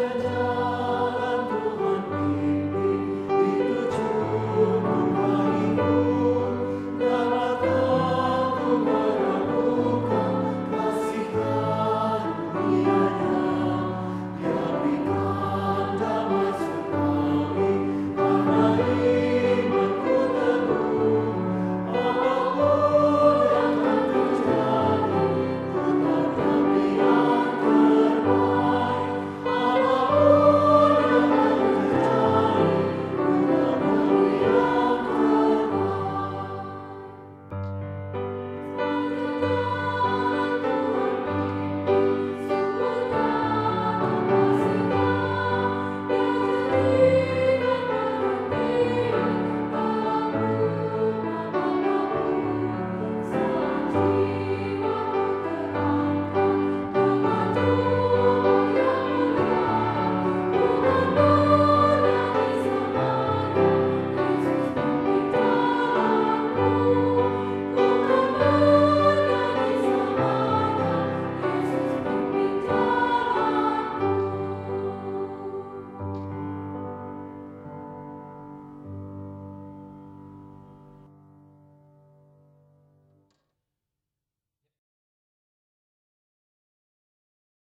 da da